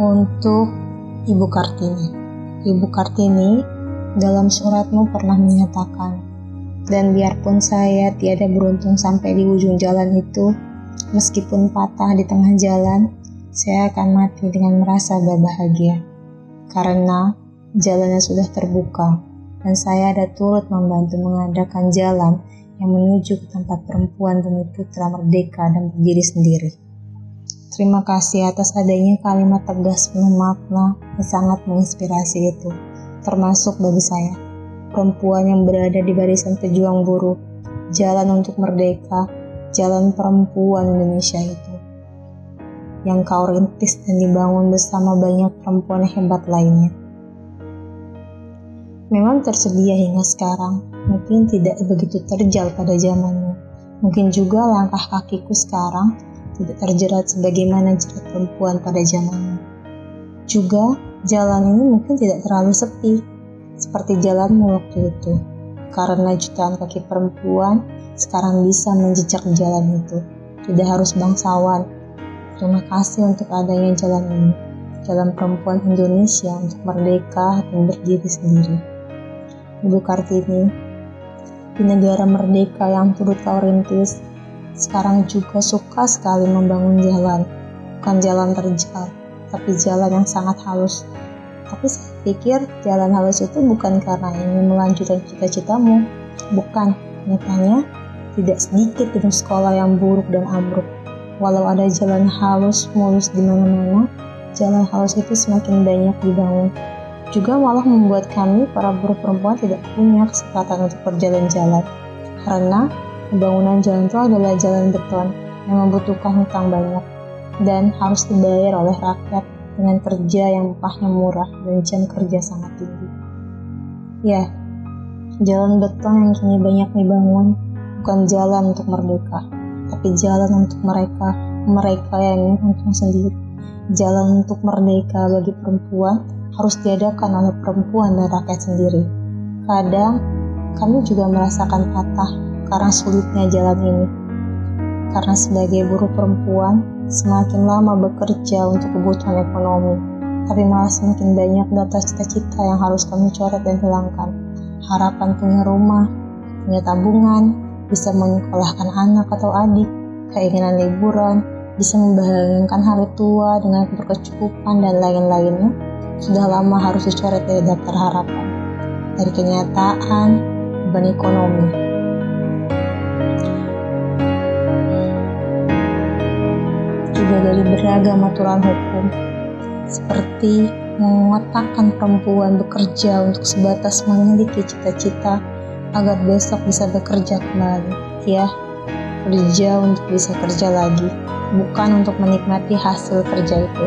untuk Ibu Kartini. Ibu Kartini dalam suratmu pernah menyatakan, dan biarpun saya tiada beruntung sampai di ujung jalan itu, meskipun patah di tengah jalan, saya akan mati dengan merasa berbahagia. Karena jalannya sudah terbuka, dan saya ada turut membantu mengadakan jalan yang menuju ke tempat perempuan demi putra merdeka dan berdiri sendiri. Terima kasih atas adanya kalimat tegas penuh makna yang sangat menginspirasi itu, termasuk bagi saya, perempuan yang berada di barisan pejuang buruh, jalan untuk merdeka, jalan perempuan Indonesia itu. Yang kau rintis dan dibangun bersama banyak perempuan hebat lainnya. Memang tersedia hingga sekarang, mungkin tidak begitu terjal pada zamanmu. Mungkin juga langkah kakiku sekarang tidak terjerat sebagaimana jerat perempuan pada zamannya. Juga, jalan ini mungkin tidak terlalu sepi, seperti jalanmu waktu itu, karena jutaan kaki perempuan sekarang bisa menjejak jalan itu. Tidak harus bangsawan. Terima kasih untuk adanya jalan ini, jalan perempuan Indonesia untuk merdeka dan berdiri sendiri. Ibu Kartini, di negara merdeka yang turut kau rintis, sekarang juga suka sekali membangun jalan. Bukan jalan terjal, tapi jalan yang sangat halus. Tapi saya pikir jalan halus itu bukan karena ingin melanjutkan cita-citamu. Bukan, nyatanya tidak sedikit gedung sekolah yang buruk dan ambruk. Walau ada jalan halus mulus di mana-mana, jalan halus itu semakin banyak dibangun. Juga malah membuat kami, para buruh perempuan, tidak punya kesempatan untuk berjalan-jalan. Karena Pembangunan jalan itu adalah jalan beton yang membutuhkan hutang banyak dan harus dibayar oleh rakyat dengan kerja yang upahnya murah dan jam kerja sangat tinggi. Ya, jalan beton yang kini banyak dibangun bukan jalan untuk merdeka, tapi jalan untuk mereka, mereka yang ingin untung sendiri. Jalan untuk merdeka bagi perempuan harus diadakan oleh perempuan dan rakyat sendiri. Kadang, kami juga merasakan patah karena sulitnya jalan ini. Karena sebagai buruh perempuan, semakin lama bekerja untuk kebutuhan ekonomi, tapi malah semakin banyak data cita-cita yang harus kami coret dan hilangkan. Harapan punya rumah, punya tabungan, bisa menyekolahkan anak atau adik, keinginan liburan, bisa membahagiakan hari tua dengan berkecukupan dan lain-lainnya, sudah lama harus dicoret dari daftar harapan. Dari kenyataan, beban ekonomi, juga dari beragam aturan hukum, seperti mengotakkan perempuan bekerja untuk sebatas memiliki cita-cita agar besok bisa bekerja kembali. Ya, kerja untuk bisa kerja lagi, bukan untuk menikmati hasil kerja itu.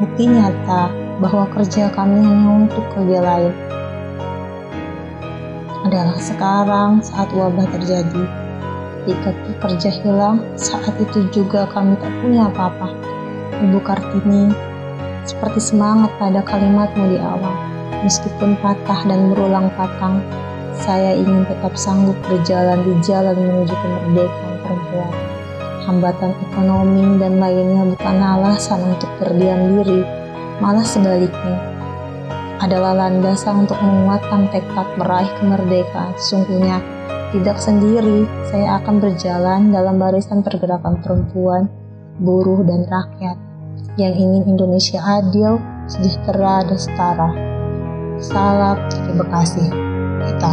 Bukti nyata bahwa kerja kami hanya untuk kerja lain. Adalah sekarang saat wabah terjadi Ketika pekerja hilang, saat itu juga kami tak punya apa-apa. Ibu Kartini, seperti semangat pada kalimatmu di awal. Meskipun patah dan berulang patang, saya ingin tetap sanggup berjalan di jalan menuju kemerdekaan perempuan. Hambatan ekonomi dan lainnya bukan alasan untuk berdiam diri, malah sebaliknya. Adalah landasan untuk menguatkan tekad meraih kemerdekaan. Sesungguhnya, tidak sendiri, saya akan berjalan dalam barisan pergerakan perempuan, buruh, dan rakyat yang ingin Indonesia adil, sejahtera, dan setara. Salam dari Bekasi. Kita.